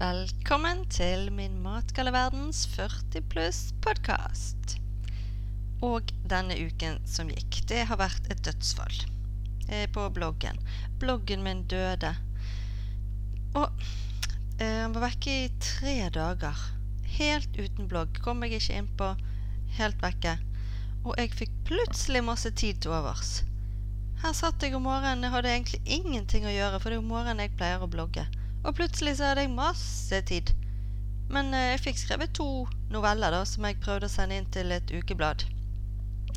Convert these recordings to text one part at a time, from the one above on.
Velkommen til min Matgalleverdens 40 pluss-podkast. Og denne uken som gikk, det har vært et dødsfall eh, på bloggen. Bloggen min døde. Og eh, han var vekke i tre dager. Helt uten blogg. Kom jeg ikke inn på. Helt vekke. Og jeg fikk plutselig masse tid til overs. Her satt jeg om morgenen, jeg hadde egentlig ingenting å gjøre, for det er om morgenen jeg pleier å blogge. Og plutselig så hadde jeg masse tid. Men eh, jeg fikk skrevet to noveller da, som jeg prøvde å sende inn til et ukeblad.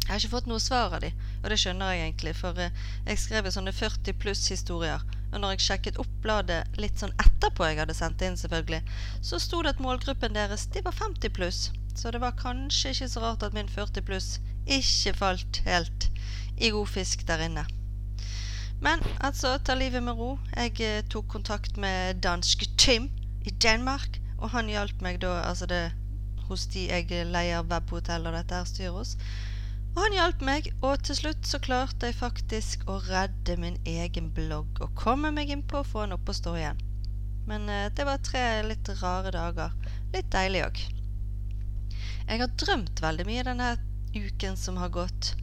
Jeg har ikke fått noe svar av de, og det skjønner jeg egentlig, for eh, jeg skrev sånne 40 pluss-historier. Og når jeg sjekket opp bladet litt sånn etterpå jeg hadde sendt inn, selvfølgelig, så sto det at målgruppen deres de var 50 pluss. Så det var kanskje ikke så rart at min 40 pluss ikke falt helt i god fisk der inne. Men altså, ta livet med ro. Jeg eh, tok kontakt med danske Tim i Danmark, og han hjalp meg da altså det hos de jeg leier webhotell og dette her styret hos. Og han hjalp meg, og til slutt så klarte jeg faktisk å redde min egen blogg og komme meg innpå og få den opp og stå igjen. Men eh, det var tre litt rare dager. Litt deilig òg. Jeg har drømt veldig mye denne uken som har gått,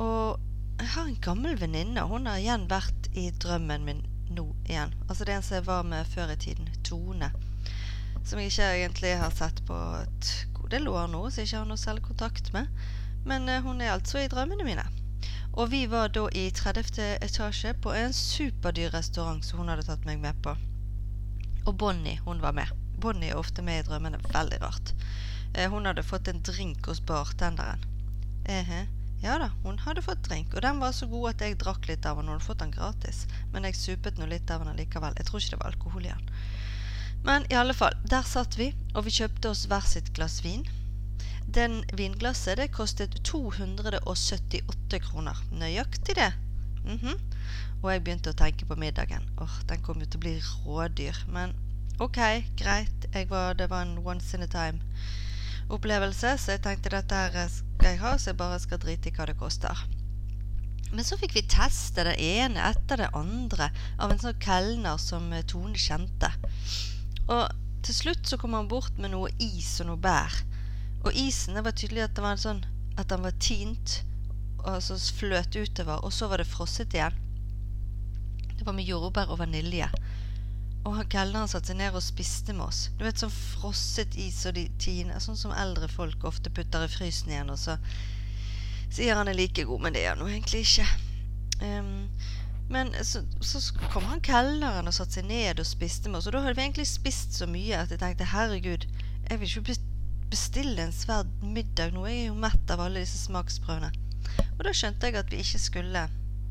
og jeg har en gammel venninne. Hun har igjen vært i drømmen min nå igjen. Altså det en som jeg var med før i tiden. Tone. Som jeg ikke egentlig har sett på et god del år nå, så jeg ikke har noe særlig kontakt med. Men uh, hun er altså i drømmene mine. Og vi var da i 30. etasje på en superdyr restaurant som hun hadde tatt meg med på. Og Bonnie, hun var med. Bonnie er ofte med i drømmene. Veldig rart. Uh, hun hadde fått en drink hos bartenderen. Uh -huh. Ja da, hun hadde fått drink, og den var så god at jeg drakk litt av den. Hun hadde fått den gratis, men jeg supet nå litt av den likevel. Jeg tror ikke det var alkohol i den. Men i alle fall, der satt vi, og vi kjøpte oss hver sitt glass vin. Den vinglasset det kostet 278 kroner. Nøyaktig det. Mm -hmm. Og jeg begynte å tenke på middagen. Åh, Den kom jo til å bli rådyr. Men ok, greit. Var, det var en once in a time opplevelse, så jeg tenkte dette her skal jeg ha, så jeg bare skal drite i hva det koster. Men så fikk vi teste det ene etter det andre av en sånn kelner som eh, Tone kjente. Og til slutt så kom han bort med noe is og noe bær. Og isen, det var tydelig at det var sånn at den var tint, og så fløt utover, og så var det frosset igjen. Det var med jordbær og vanilje. Og han kelneren satte seg ned og spiste med oss. Du vet, sånn frosset is og de tiner, sånn som eldre folk ofte putter i frysen igjen, og så sier han er like god, men det er han jo egentlig ikke. Um, men så, så, kom han kelneren og satte seg ned og spiste med oss, og da hadde vi egentlig spist så mye at jeg tenkte herregud, jeg vil ikke bestille en svær middag nå, jeg er jo mett av alle disse smaksprøvene. Og da skjønte jeg at vi ikke skulle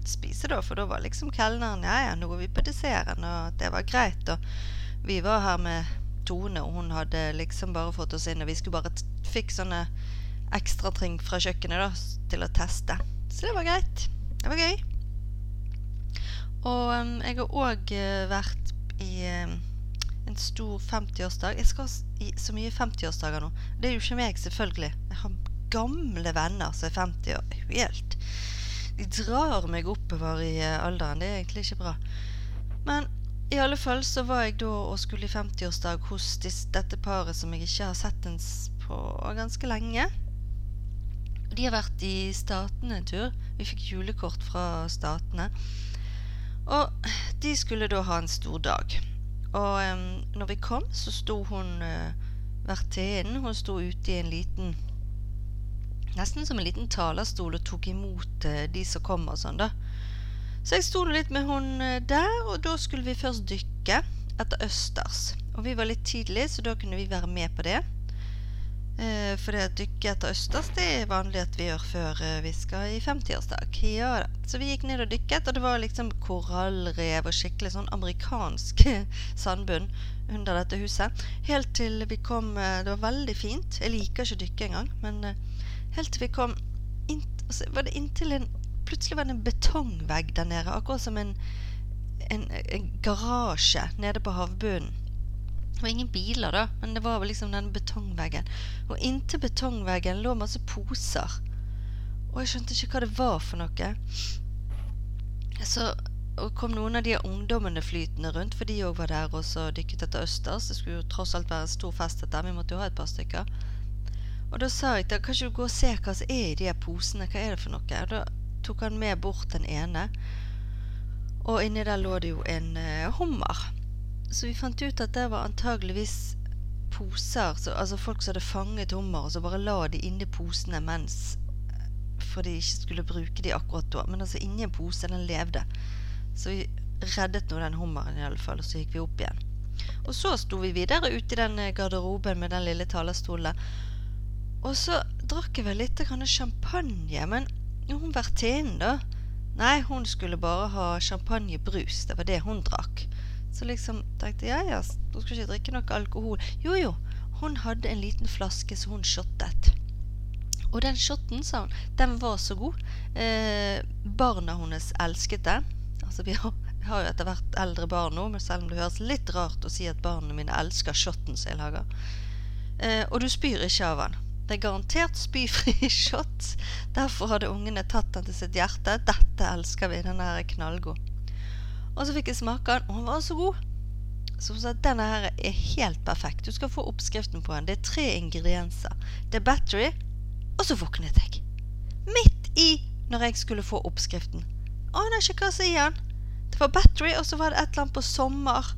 spise, da, for da var liksom kelneren Ja, ja, nå går vi på desserten, og det var greit. Og vi var her med Tone, og hun hadde liksom bare fått oss inn, og vi skulle bare fikk sånne ekstrating fra kjøkkenet da, til å teste. Så det var greit. Det var gøy. Og um, jeg har òg uh, vært i um, en stor 50-årsdag. Jeg skal i så mye 50-årsdager nå. Det er jo ikke meg, selvfølgelig. Jeg har gamle venner som er 50 år. Helt de drar meg oppover i eh, alderen. Det er egentlig ikke bra. Men i alle fall så var jeg da og skulle i 50-årsdag hos dette paret som jeg ikke har sett ens på ganske lenge. De har vært i Statene en tur. Vi fikk julekort fra Statene. Og de skulle da ha en stor dag. Og um, når vi kom, så sto hun uh, vertinnen Hun sto ute i en liten nesten som en liten talerstol og tok imot eh, de som kom og sånn, da. Så jeg sto litt med hun eh, der, og da skulle vi først dykke etter østers. Og vi var litt tidlig, så da kunne vi være med på det. Eh, for det å dykke etter østers det er vanlig at vi gjør før vi skal i 50-årsdag. Ja da. Så vi gikk ned og dykket, og det var liksom korallrev og skikkelig sånn amerikansk sandbunn under dette huset. Helt til vi kom Det var veldig fint. Jeg liker ikke å dykke engang, men Helt til vi kom inn, altså, var det inntil en Plutselig var det en betongvegg der nede, akkurat som en, en, en garasje nede på havbunnen. Det var ingen biler, da, men det var liksom den betongveggen. Og inntil betongveggen lå masse poser. Og jeg skjønte ikke hva det var for noe. Så og kom noen av de ungdommene flytende rundt, for de òg var der og så dykket etter østers. Det skulle jo tross alt være stor fest dette, vi måtte jo ha et par stykker. Og da sa jeg til kan kanskje du gå og se hva som er i de posene, hva er det for noe? Og da tok han med bort den ene, og inni der lå det jo en uh, hummer. Så vi fant ut at det var antageligvis poser, så, altså folk som hadde fanget hummer, og så bare la de inni posene mens For de ikke skulle bruke de akkurat da. Men altså inni en pose, den levde. Så vi reddet nå den hummeren i alle fall, og så gikk vi opp igjen. Og så sto vi videre ute i den garderoben med den lille talerstolen. Og så drakk jeg vel litt champagne, men hun vertinnen, da Nei, hun skulle bare ha champagnebrus. Det var det hun drakk. Så liksom tenkte jeg ja, ja, hun skulle ikke drikke noe alkohol. Jo, jo, hun hadde en liten flaske som hun shottet. Og den shotten, sa hun, den var så god. Eh, barna hennes elsket den. Altså, vi har, har jo etter hvert eldre barn nå, men selv om det høres litt rart å si at barna mine elsker shotten som jeg lager. Eh, og du spyr ikke av den. Det er garantert spyfri shot. Derfor hadde ungene tatt den til sitt hjerte. Dette elsker vi. Den er knallgod. Og så fikk jeg smake den, og den var så god. Så hun sa at denne her er helt perfekt. Du skal få oppskriften på den. Det er tre ingredienser. Det er battery, og så våknet jeg. Midt i når jeg skulle få oppskriften. Aner ikke hva som er igjen. Det var battery, og så var det et eller annet på sommer,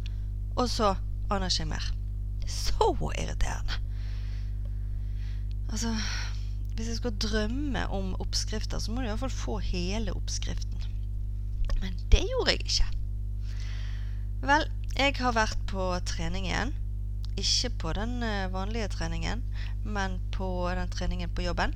og så aner ikke mer. Så irriterende. Altså, hvis jeg skal drømme om oppskrifter, så må du iallfall få hele oppskriften. Men det gjorde jeg ikke. Vel, jeg har vært på trening igjen. Ikke på den eh, vanlige treningen, men på den treningen på jobben.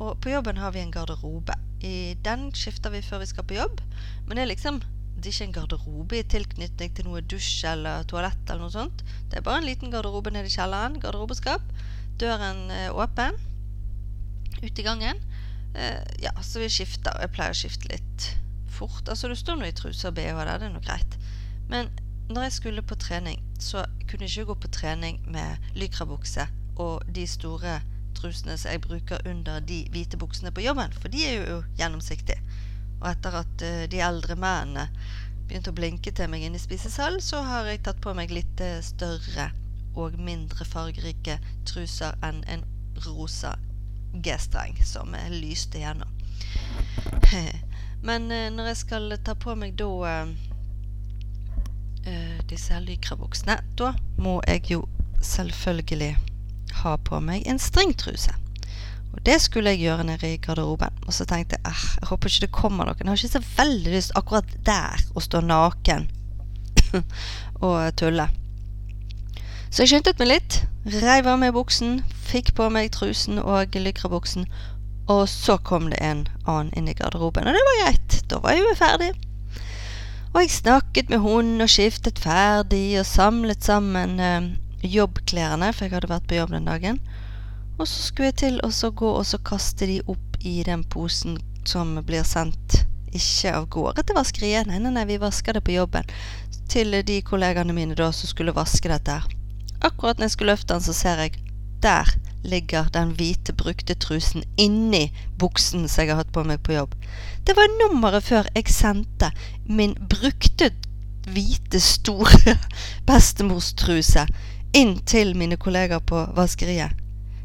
Og på jobben har vi en garderobe. I den skifter vi før vi skal på jobb. Men det er liksom det er ikke en garderobe i tilknytning til noe dusj eller toalett eller noe sånt. Det er bare en liten garderobe nede i kjelleren. Garderobeskap døren eh, åpen ut i gangen. Eh, ja, så vi skifter. Jeg pleier å skifte litt fort. Altså, du står nå i truse og bh der, det er nå greit. Men når jeg skulle på trening, så kunne jeg ikke gå på trening med lykrabukse og de store trusene som jeg bruker under de hvite buksene på jobben, for de er jo gjennomsiktige. Og etter at uh, de eldre mennene begynte å blinke til meg inne i spisesalen, så har jeg tatt på meg litt større større og mindre fargerike truser enn en rosa G-streng som lyste gjennom. Men eh, når jeg skal ta på meg da uh, disse her lykrabuksene, da må jeg jo selvfølgelig ha på meg en stringtruse. Og det skulle jeg gjøre nede i garderoben. Og så tenkte jeg ah, jeg håper ikke det kommer noen. Jeg har ikke så veldig lyst akkurat der å stå naken og tulle. Så jeg skyndte meg litt, reiv av meg buksen, fikk på meg trusen og lykrabuksen, og så kom det en annen inn i garderoben, og det var greit. Da var jeg jo ferdig. Og jeg snakket med hun og skiftet ferdig og samlet sammen eh, jobbklærne, for jeg hadde vært på jobb den dagen. Og så skulle jeg til å gå og så kaste de opp i den posen som blir sendt ikke av gårde til vaskeriet. Nei, nei, nei, vi vasker det på jobben. Til de kollegaene mine da som skulle vaske dette her. Akkurat når jeg skulle løfte den, så ser jeg der ligger den hvite, brukte trusen inni buksen som jeg har hatt på meg på jobb. Det var nummeret før jeg sendte min brukte, hvite, store bestemorstruse inn til mine kollegaer på vaskeriet.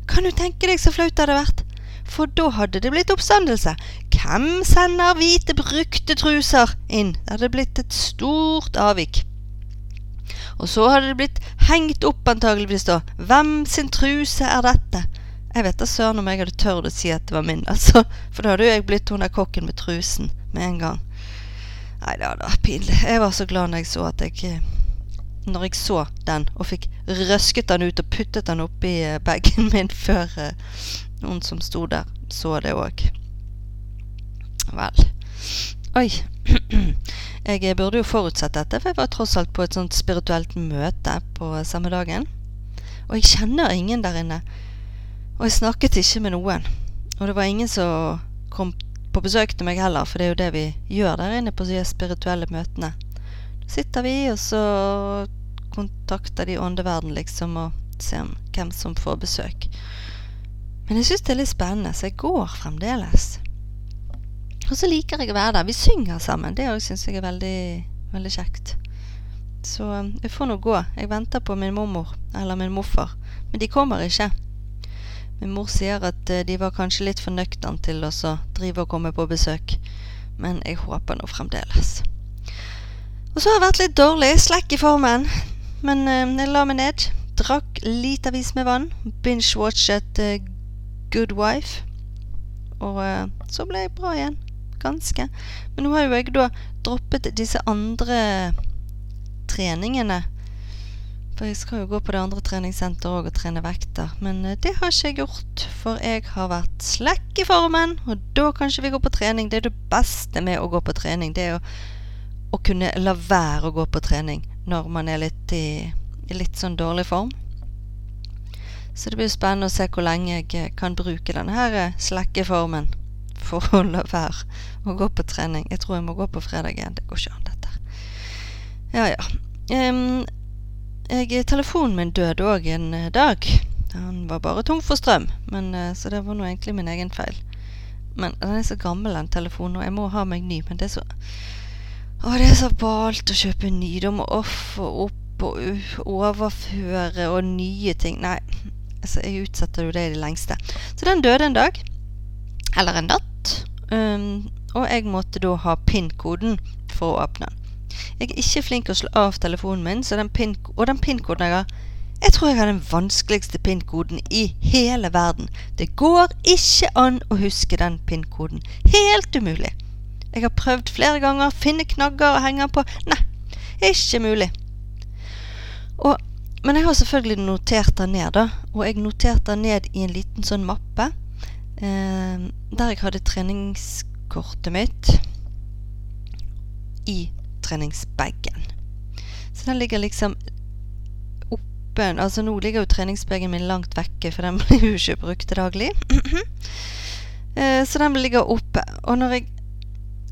Kan du tenke deg så flaut det hadde vært? For da hadde det blitt oppstandelse. Hvem sender hvite, brukte truser inn? Det hadde blitt et stort avvik. Og så hadde det blitt hengt opp antageligvis da. Hvem sin truse er dette? Jeg vet da søren om jeg hadde tørt å si at det var min, altså. For da hadde jo jeg blitt hun der kokken med trusen med en gang. Nei, det hadde vært pinlig. Jeg var så glad når jeg så at jeg eh, Når jeg så den og fikk røsket den ut og puttet den oppi eh, bagen min før eh, noen som sto der, så det òg. Vel. Oi. Jeg burde jo forutsett dette, for jeg var tross alt på et sånt spirituelt møte på samme dagen. Og jeg kjenner ingen der inne. Og jeg snakket ikke med noen. Og det var ingen som kom på besøk til meg heller, for det er jo det vi gjør der inne på de spirituelle møtene. Da sitter vi, og så kontakter de åndeverden, liksom, og ser hvem som får besøk. Men jeg syns det er litt spennende, så jeg går fremdeles. Og så liker jeg å være der. Vi synger sammen. Det òg syns jeg er veldig, veldig kjekt. Så um, jeg får nå gå. Jeg venter på min mormor, eller min morfar. Men de kommer ikke. Min mor sier at uh, de var kanskje litt for nøkterne til å drive og komme på besøk. Men jeg håper nå fremdeles. Og så har jeg vært litt dårlig. Slekk i formen. Men uh, jeg la meg ned. Drakk litervis med vann. Binge-watchet uh, Good Wife. Og så ble jeg bra igjen ganske. Men nå har jo jeg da droppet disse andre treningene. For jeg skal jo gå på det andre treningssenteret òg og trene vekter. Men eh, det har ikke jeg gjort, for jeg har vært slekk i formen. Og da kan ikke vi gå på trening. Det er det beste med å gå på trening. Det er å, å kunne la være å gå på trening når man er litt i, i litt sånn dårlig form. Så det blir spennende å se hvor lenge jeg eh, kan bruke denne her eh, slekkeformen for å la være å gå på trening. Jeg tror jeg må gå på fredag igjen. Det går ikke an, dette. Ja, ja. Um, jeg, telefonen min døde òg en uh, dag. Han var bare tom for strøm, men, uh, så det var nå egentlig min egen feil. Men den er så gammel, den telefonen, og jeg må ha meg ny. Men det er så Å, det er så balt å kjøpe ny. Da må off og opp og overføre og nye ting. Nei, altså, jeg utsetter jo det i det lengste. Så den døde en dag. Eller en natt. Um, og jeg måtte da ha PIN-koden for å åpne den. Jeg er ikke flink til å slå av telefonen min, den pin og den PIN-koden jeg har Jeg tror jeg har den vanskeligste PIN-koden i hele verden. Det går ikke an å huske den PIN-koden. Helt umulig. Jeg har prøvd flere ganger, finne knagger og henge på. Nei, ikke mulig. Og, men jeg har selvfølgelig notert den ned, da. Og jeg noterte den ned i en liten sånn mappe der jeg hadde treningskortet mitt i treningsbagen. Så den ligger liksom oppe Altså nå ligger jo treningsbagen min langt vekke, for den blir jo ikke brukt til daglig. eh, så den ligger oppe. Og når jeg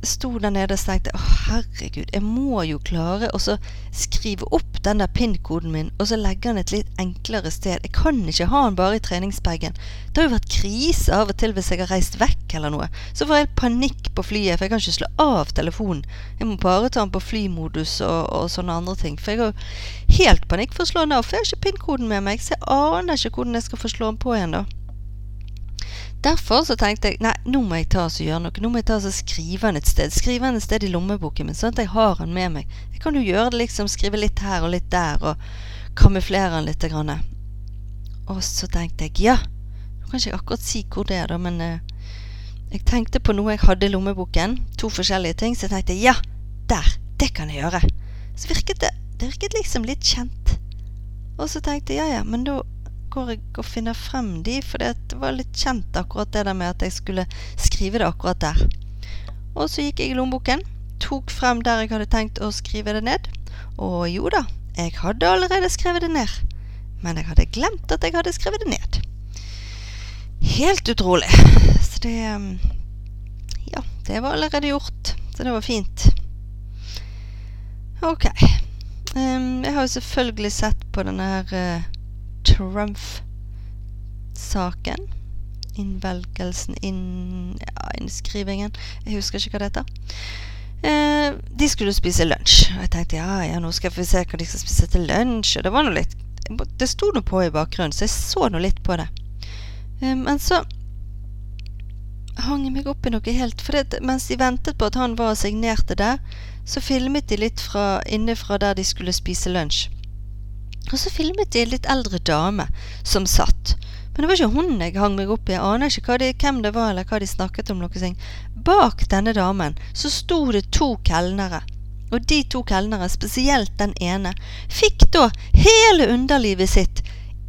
sto der nede og tenkte å herregud, jeg må jo klare å skrive opp den der PIN-koden min, og så legge den et litt enklere sted. Jeg kan ikke ha den bare i treningsbagen. Det har jo vært krise av og til hvis jeg har reist vekk eller noe. Så får jeg panikk på flyet, for jeg kan ikke slå av telefonen. Jeg må bare ta den på flymodus og, og sånne andre ting. For jeg har helt panikk for å slå den av, for jeg har ikke PIN-koden med meg, så jeg aner ikke hvordan jeg skal få slå den på igjen da. Derfor så tenkte jeg nei, nå må jeg ta og gjøre noe. Nå må jeg ta og skrive den et sted. Skrive den et sted i lommeboken min, sånn at jeg har den med meg. Jeg kan jo gjøre det liksom, skrive litt her og litt der, og kamuflere den litt. Grann. Og så tenkte jeg ja, nå kan ikke jeg akkurat si hvor det er, da, men uh, jeg tenkte på noe jeg hadde i lommeboken. To forskjellige ting. Så jeg tenkte ja, der! Det kan jeg gjøre. Så virket det, det virket liksom litt kjent. Og så tenkte jeg ja ja, men da går jeg går finner frem de, for det var litt kjent akkurat det der med at jeg skulle skrive det akkurat der. Og så gikk jeg i lommeboken, tok frem der jeg hadde tenkt å skrive det ned. Og jo da, jeg hadde allerede skrevet det ned. Men jeg hadde glemt at jeg hadde skrevet det ned. Helt utrolig. Så det um, Ja, det var allerede gjort. Så det var fint. Ok. Um, jeg har jo selvfølgelig sett på denne her uh, Trump-saken. Innvelgelsen inn... Ja, innskrivingen. Jeg husker ikke hva det heter. Eh, de skulle spise lunsj. Og jeg tenkte ja, ja, nå skal vi se hva de skal spise til lunsj. Og det var noe litt Det sto noe på i bakgrunnen, så jeg så nå litt på det. Eh, men så hang jeg meg opp i noe helt For det, mens de ventet på at han var og signerte der, så filmet de litt fra innenfra der de skulle spise lunsj. Og så filmet de en litt eldre dame som satt. Men det var ikke hun jeg hang meg opp i. Jeg aner ikke de, hvem det var, eller hva de snakket om. noe sånt. Bak denne damen så sto det to kelnere. Og de to kelnere, spesielt den ene, fikk da hele underlivet sitt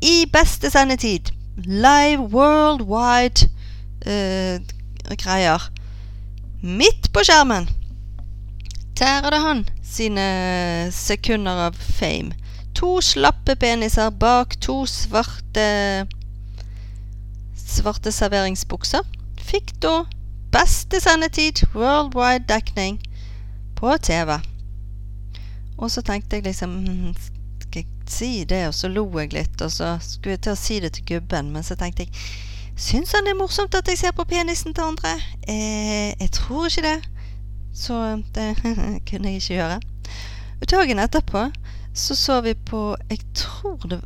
i beste sendetid. Live worldwide uh, greier. Midt på skjermen. Der er det han sine sekunder av fame to slappe peniser bak to svarte svarte serveringsbukser fikk da beste sendetid, worldwide dekning, på TV. Og så tenkte jeg liksom hm, Skal jeg si det? Og så lo jeg litt, og så skulle jeg til å si det til gubben, men så tenkte jeg Syns han det er morsomt at jeg ser på penisen til andre? Eh, jeg tror ikke det. Så det kunne jeg ikke gjøre. Dagen etterpå så så vi på Jeg tror det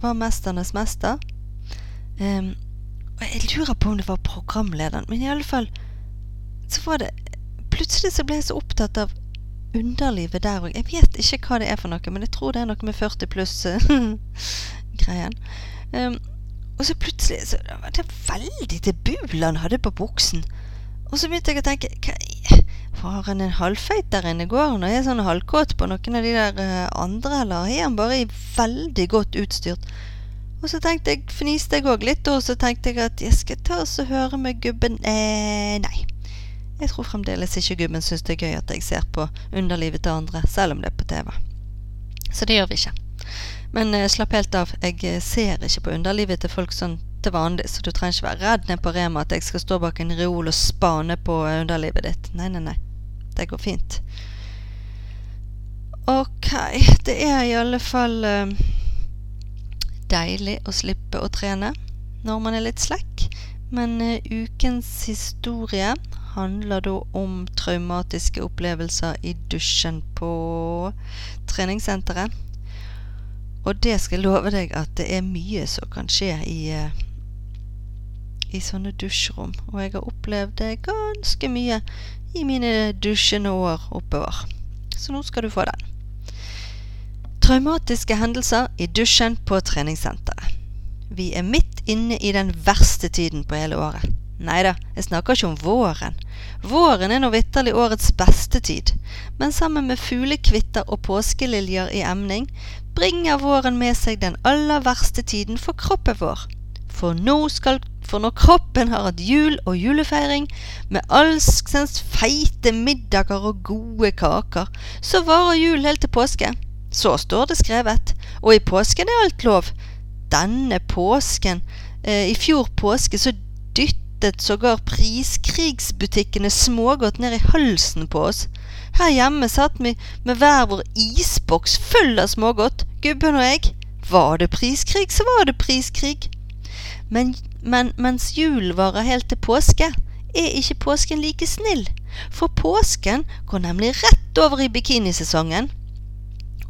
var 'Mesternes mester'. Um, og jeg lurer på om det var programlederen, men i alle fall så var det Plutselig så ble jeg så opptatt av underlivet der òg. Jeg vet ikke hva det er for noe, men jeg tror det er noe med 40 pluss-greien. Um, og så plutselig så var det veldig til bul han hadde på buksen. Og så begynte jeg å tenke hva, Var han en halvfeit der inne? Går han og er sånn halvkåt på noen av de der uh, andre, eller er han bare veldig godt utstyrt? Og så tenkte jeg, fniste jeg òg litt, og så tenkte jeg at jeg skal ta og høre med gubben eh, Nei. Jeg tror fremdeles ikke gubben syns det er gøy at jeg ser på underlivet til andre, selv om det er på TV. Så det gjør vi ikke. Men eh, slapp helt av. Jeg eh, ser ikke på underlivet til folk sånn til vanlig, så du trenger ikke være redd ned på Rema at jeg skal stå bak en reol og spane på eh, underlivet ditt. Nei, nei, nei. Det går fint. Ok, det er i alle fall uh, deilig å slippe å trene når man er litt slekk. Men uh, ukens historie handler da om traumatiske opplevelser i dusjen på treningssenteret. Og det skal jeg love deg at det er mye som kan skje i, uh, i sånne dusjrom. Og jeg har opplevd det ganske mye i mine dusjende år oppover. Så nå skal du få den. Traumatiske hendelser i dusjen på treningssenteret. Vi er midt inne i den verste tiden på hele året. Nei da, jeg snakker ikke om våren. Våren er nå vitterlig årets beste tid, men sammen med fuglekvitter og påskeliljer i emning bringer våren med seg den aller verste tiden for kroppen vår. For nå skal for når kroppen har hatt jul og julefeiring med alskens feite middager og gode kaker, så varer jul helt til påske. Så står det skrevet. Og i påsken er alt lov. Denne påsken, eh, i fjor påske, så dyttet sågar priskrigsbutikkene smågodt ned i halsen på oss. Her hjemme satt vi med hver vår isboks full av smågodt, gubben og jeg. Var det priskrig, så var det priskrig. Men, men mens julen varer helt til påske, er ikke påsken like snill. For påsken går nemlig rett over i bikinisesongen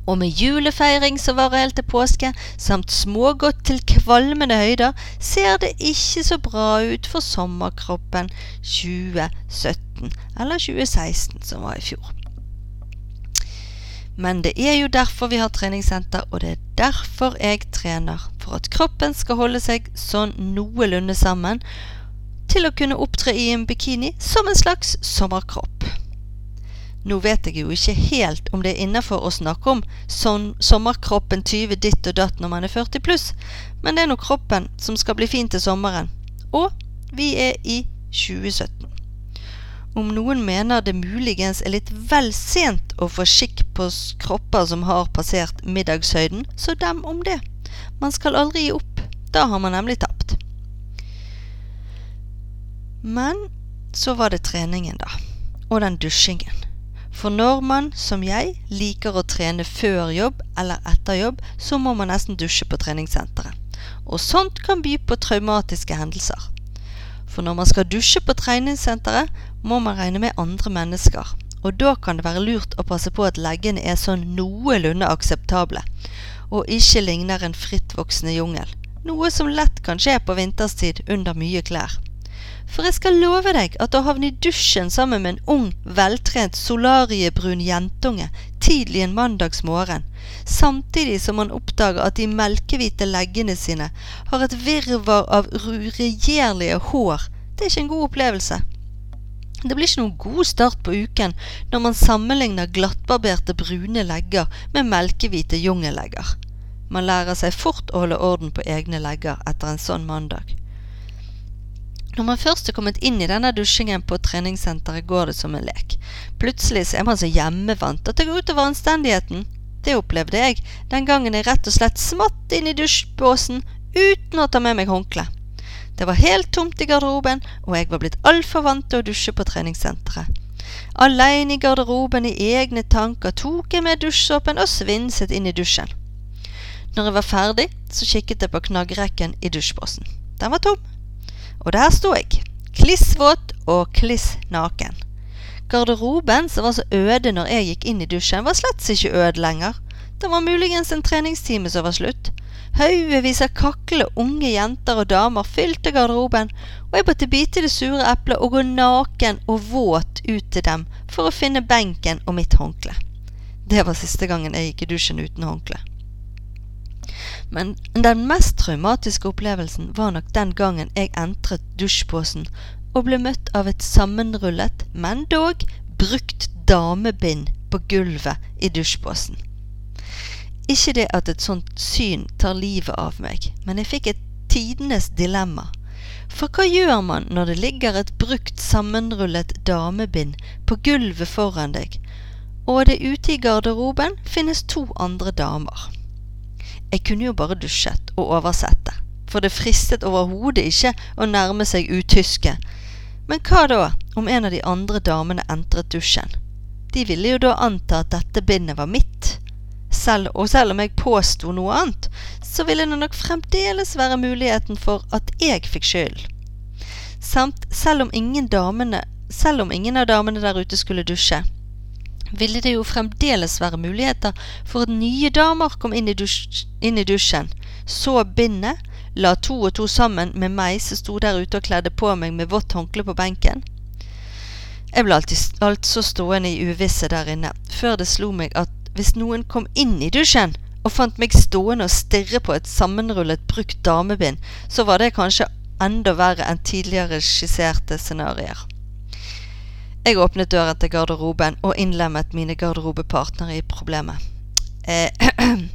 og med julefeiring som varer helt til påske, samt smågodt til kvalmende høyder, ser det ikke så bra ut for sommerkroppen 2017, eller 2016, som var i fjor. Men det er jo derfor vi har treningssenter, og det er derfor jeg trener. For at kroppen skal holde seg sånn noenlunde sammen til å kunne opptre i en bikini som en slags sommerkropp. Nå vet jeg jo ikke helt om det er innafor å snakke om sånn sommerkroppen 20 ditt og datt når man er 40 pluss, men det er nå kroppen som skal bli fin til sommeren. Og vi er i 2017. Om noen mener det muligens er litt vel sent å få skikk på kropper som har passert middagshøyden, så dem om det. Man skal aldri gi opp. Da har man nemlig tapt. Men så var det treningen, da. Og den dusjingen. For når man, som jeg, liker å trene før jobb eller etter jobb, så må man nesten dusje på treningssenteret. Og sånt kan by på traumatiske hendelser. For når man skal dusje på treningssenteret, må man regne med andre mennesker. Og da kan det være lurt å passe på at leggene er sånn noenlunde akseptable, og ikke ligner en frittvoksende jungel. Noe som lett kan skje på vinterstid under mye klær. For jeg skal love deg at å havne i dusjen sammen med en ung, veltrent, solariebrun jentunge tidlig en mandagsmorgen, samtidig som han oppdager at de melkehvite leggene sine har et virvar av uregjerlige hår, det er ikke en god opplevelse. Det blir ikke noen god start på uken når man sammenligner glattbarberte brune legger med melkehvite jungellegger. Man lærer seg fort å holde orden på egne legger etter en sånn mandag. Når man først er kommet inn i denne dusjingen på treningssenteret, går det som en lek. Plutselig så er man så hjemmevant at det går utover anstendigheten. Det opplevde jeg den gangen jeg rett og slett smatt inn i dusjbåsen uten å ta med meg håndkle. Det var helt tomt i garderoben, og jeg var blitt altfor vant til å dusje på treningssenteret. Aleine i garderoben i egne tanker tok jeg med dusjsåpen og svinset inn i dusjen. Når jeg var ferdig, så kikket jeg på knaggrekken i dusjbåsen. Den var tom. Og der sto jeg, klissvåt og kliss naken. Garderoben, som var så øde når jeg gikk inn i dusjen, var slett ikke øde lenger. Det var muligens en treningstime som var slutt. Haugevis av kakle unge jenter og damer fylte garderoben, og jeg måtte bite det sure eplet og gå naken og våt ut til dem for å finne benken og mitt håndkle. Det var siste gangen jeg gikk i dusjen uten håndkle. Men den mest traumatiske opplevelsen var nok den gangen jeg entret dusjposen og ble møtt av et sammenrullet, men dog brukt damebind på gulvet i dusjposen. Ikke det at et sånt syn tar livet av meg, men jeg fikk et tidenes dilemma. For hva gjør man når det ligger et brukt, sammenrullet damebind på gulvet foran deg, og det ute i garderoben finnes to andre damer? Jeg kunne jo bare dusjet og oversette, for det fristet overhodet ikke å nærme seg utyske. Men hva da om en av de andre damene entret dusjen? De ville jo da anta at dette bindet var mitt. Selv, og selv om jeg påsto noe annet, så ville det nok fremdeles være muligheten for at jeg fikk skyld. Samt selv om ingen, damene, selv om ingen av damene der ute skulle dusje, ville det jo fremdeles være muligheter for at nye damer kom inn i, dusj, inn i dusjen, så bindet, la to og to sammen med meg som sto der ute og kledde på meg med vått håndkle på benken. Jeg ble alltid, altså stående i uvisse der inne, før det slo meg at hvis noen kom inn i dusjen og fant meg stående og stirre på et sammenrullet brukt damebind, så var det kanskje enda verre enn tidligere skisserte scenarioer. Jeg åpnet døren til garderoben og innlemmet mine garderobepartnere i problemet. Eh,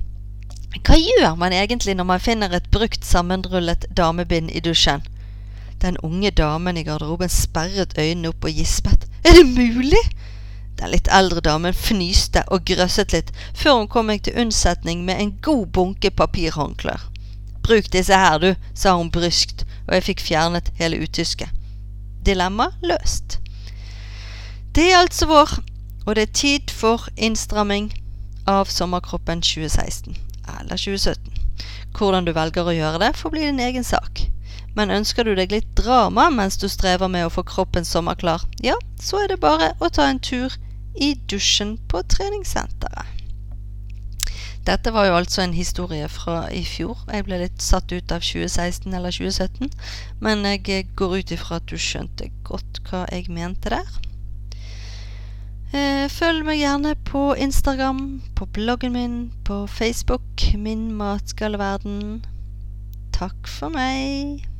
hva gjør man egentlig når man finner et brukt, sammenrullet damebind i dusjen? Den unge damen i garderoben sperret øynene opp og gispet. Er det mulig? Den litt eldre damen fnyste og grøsset litt før hun kom meg til unnsetning med en god bunke papirhåndklær. Bruk disse her, du, sa hun bryskt, og jeg fikk fjernet hele utysket. Dilemma løst. Det er altså vår, og det er tid for innstramming av Sommerkroppen 2016, eller 2017. Hvordan du velger å gjøre det, får bli din egen sak. Men ønsker du deg litt drama mens du strever med å få kroppen sommerklar, ja, så er det bare å ta en tur i dusjen på treningssenteret. Dette var jo altså en historie fra i fjor. Jeg ble litt satt ut av 2016 eller 2017, men jeg går ut ifra at du skjønte godt hva jeg mente der. Eh, følg meg gjerne på Instagram, på bloggen min, på Facebook, Min matgaleverden. Takk for meg.